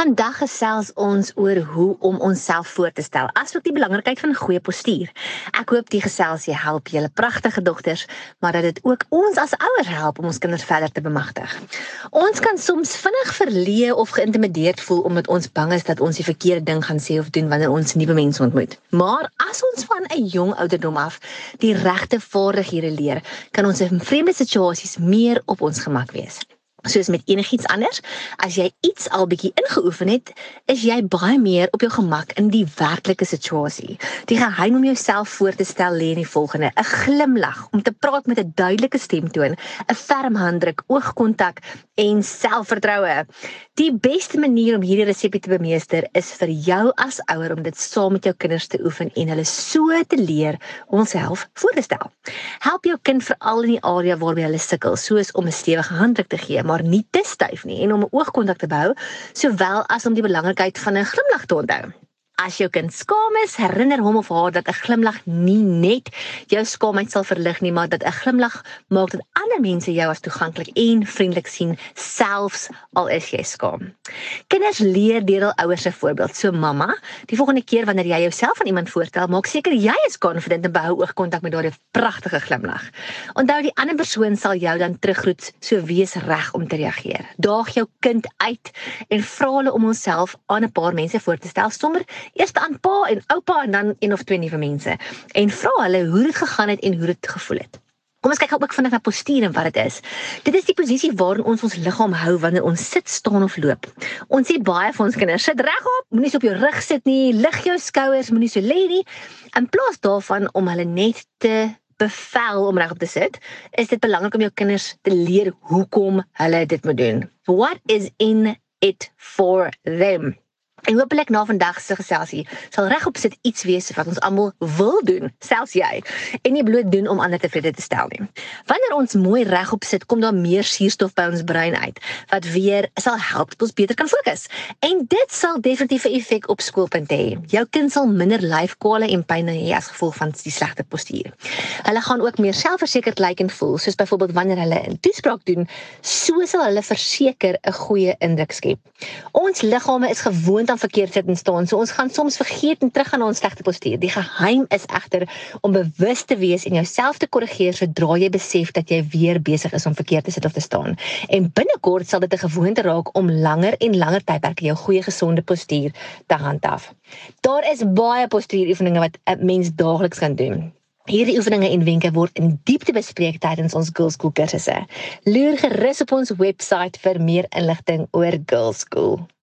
Vandag gesels ons oor hoe om onsself voor te stel, asook die belangrikheid van goeie postuur. Ek hoop die gesels jy help julle pragtige dogters, maar dat dit ook ons as ouers help om ons kinders verder te bemagtig. Ons kan soms vinnig verleë of geïntimideerd voel omdat ons bang is dat ons die verkeerde ding gaan sê of doen wanneer ons nuwe mense ontmoet. Maar as ons van 'n jong ouderdom af die regte vaardighede leer, kan ons in vreemde situasies meer op ons gemak wees soos met enigiets anders, as jy iets al bietjie ingeoefen het, is jy baie meer op jou gemak in die werklike situasie. Die geheim om jouself voor te stel lê in die volgende: 'n glimlag, om te praat met 'n duidelike stemtoon, 'n ferm handdruk, oogkontak en selfvertroue. Die beste manier om hierdie resepte te bemeester is vir jou as ouer om dit saam met jou kinders te oefen en hulle so te leer om homself voor te stel. Help jou kind veral in die area waarby hulle sukkel, soos om 'n stewige handdruk te gee maar nie te styf nie en om 'n oogkontak te behou, sowel as om die belangrikheid van 'n glimlag te onthou. As jou kind skaam is, herinner hom of haar dat 'n glimlag nie net jou skaamheid sal verlig nie, maar dat 'n glimlag maak dat ander mense jou as toeganklik en vriendelik sien, selfs al is jy skaam. Kinders leer deur hul ouers se voorbeeld. So mamma, die volgende keer wanneer jy jouself aan iemand voorstel, maak seker jy is konfident en behou oogkontak met daardie pragtige glimlag. Onthou die ander persoon sal jou dan teruggroet, so wees reg om te reageer. Daag jou kind uit en vra hulle om homself aan 'n paar mense voor te stel sonder eers aan pa en oupa en dan een of twee nuwe mense en vra hulle hoe dit gegaan het en hoe dit gevoel het. Kom ons kyk ook vinnig na postuur en wat dit is. Dit is die posisie waarin ons ons liggaam hou wanneer ons sit, staan of loop. Ons sê baie vir ons kinders, sit regop, moenie op jou rug sit nie, lig jou skouers, moenie so lê nie. In plaas daarvan om hulle net te bevel om regop te sit, is dit belangrik om jou kinders te leer hoekom hulle dit moet doen. What is in it for them? En hopelik na vandag se geselsie sal regop sit iets wees wat ons almal wil doen, selfs jy, en nie bloot doen om ander tevrede te stel nie. Wanneer ons mooi regop sit, kom daar meer suurstof by ons brein uit wat weer sal help dat ons beter kan fokus. En dit sal definitief 'n effek op skoolpunte hê. Jou kind sal minder lyfkwale en pyn hê as gevolg van die slegte postuur. Hulle gaan ook meer selfversekerd lyk en voel, soos byvoorbeeld wanneer hulle 'n toespraak doen, so sal hulle verseker 'n goeie indruk skep. Ons liggame is gewoond aan verkeerd sit en staan. So ons gaan soms vergeet en teruggaan na ons slegte postuur. Die geheim is egter om bewus te wees en jouself te korrigeer sodra jy besef dat jy weer besig is om verkeerd te sit of te staan. En binnekort sal dit 'n gewoonte raak om langer en langer tydperke jou goeie gesonde postuur te handhaaf. Daar is baie postuuroefeninge wat 'n mens daagliks kan doen. Hierdie oefeninge en wenke word in diepte bespreek tydens ons Girls School kursusse. Loer gerus op ons webwerf vir meer inligting oor Girls School.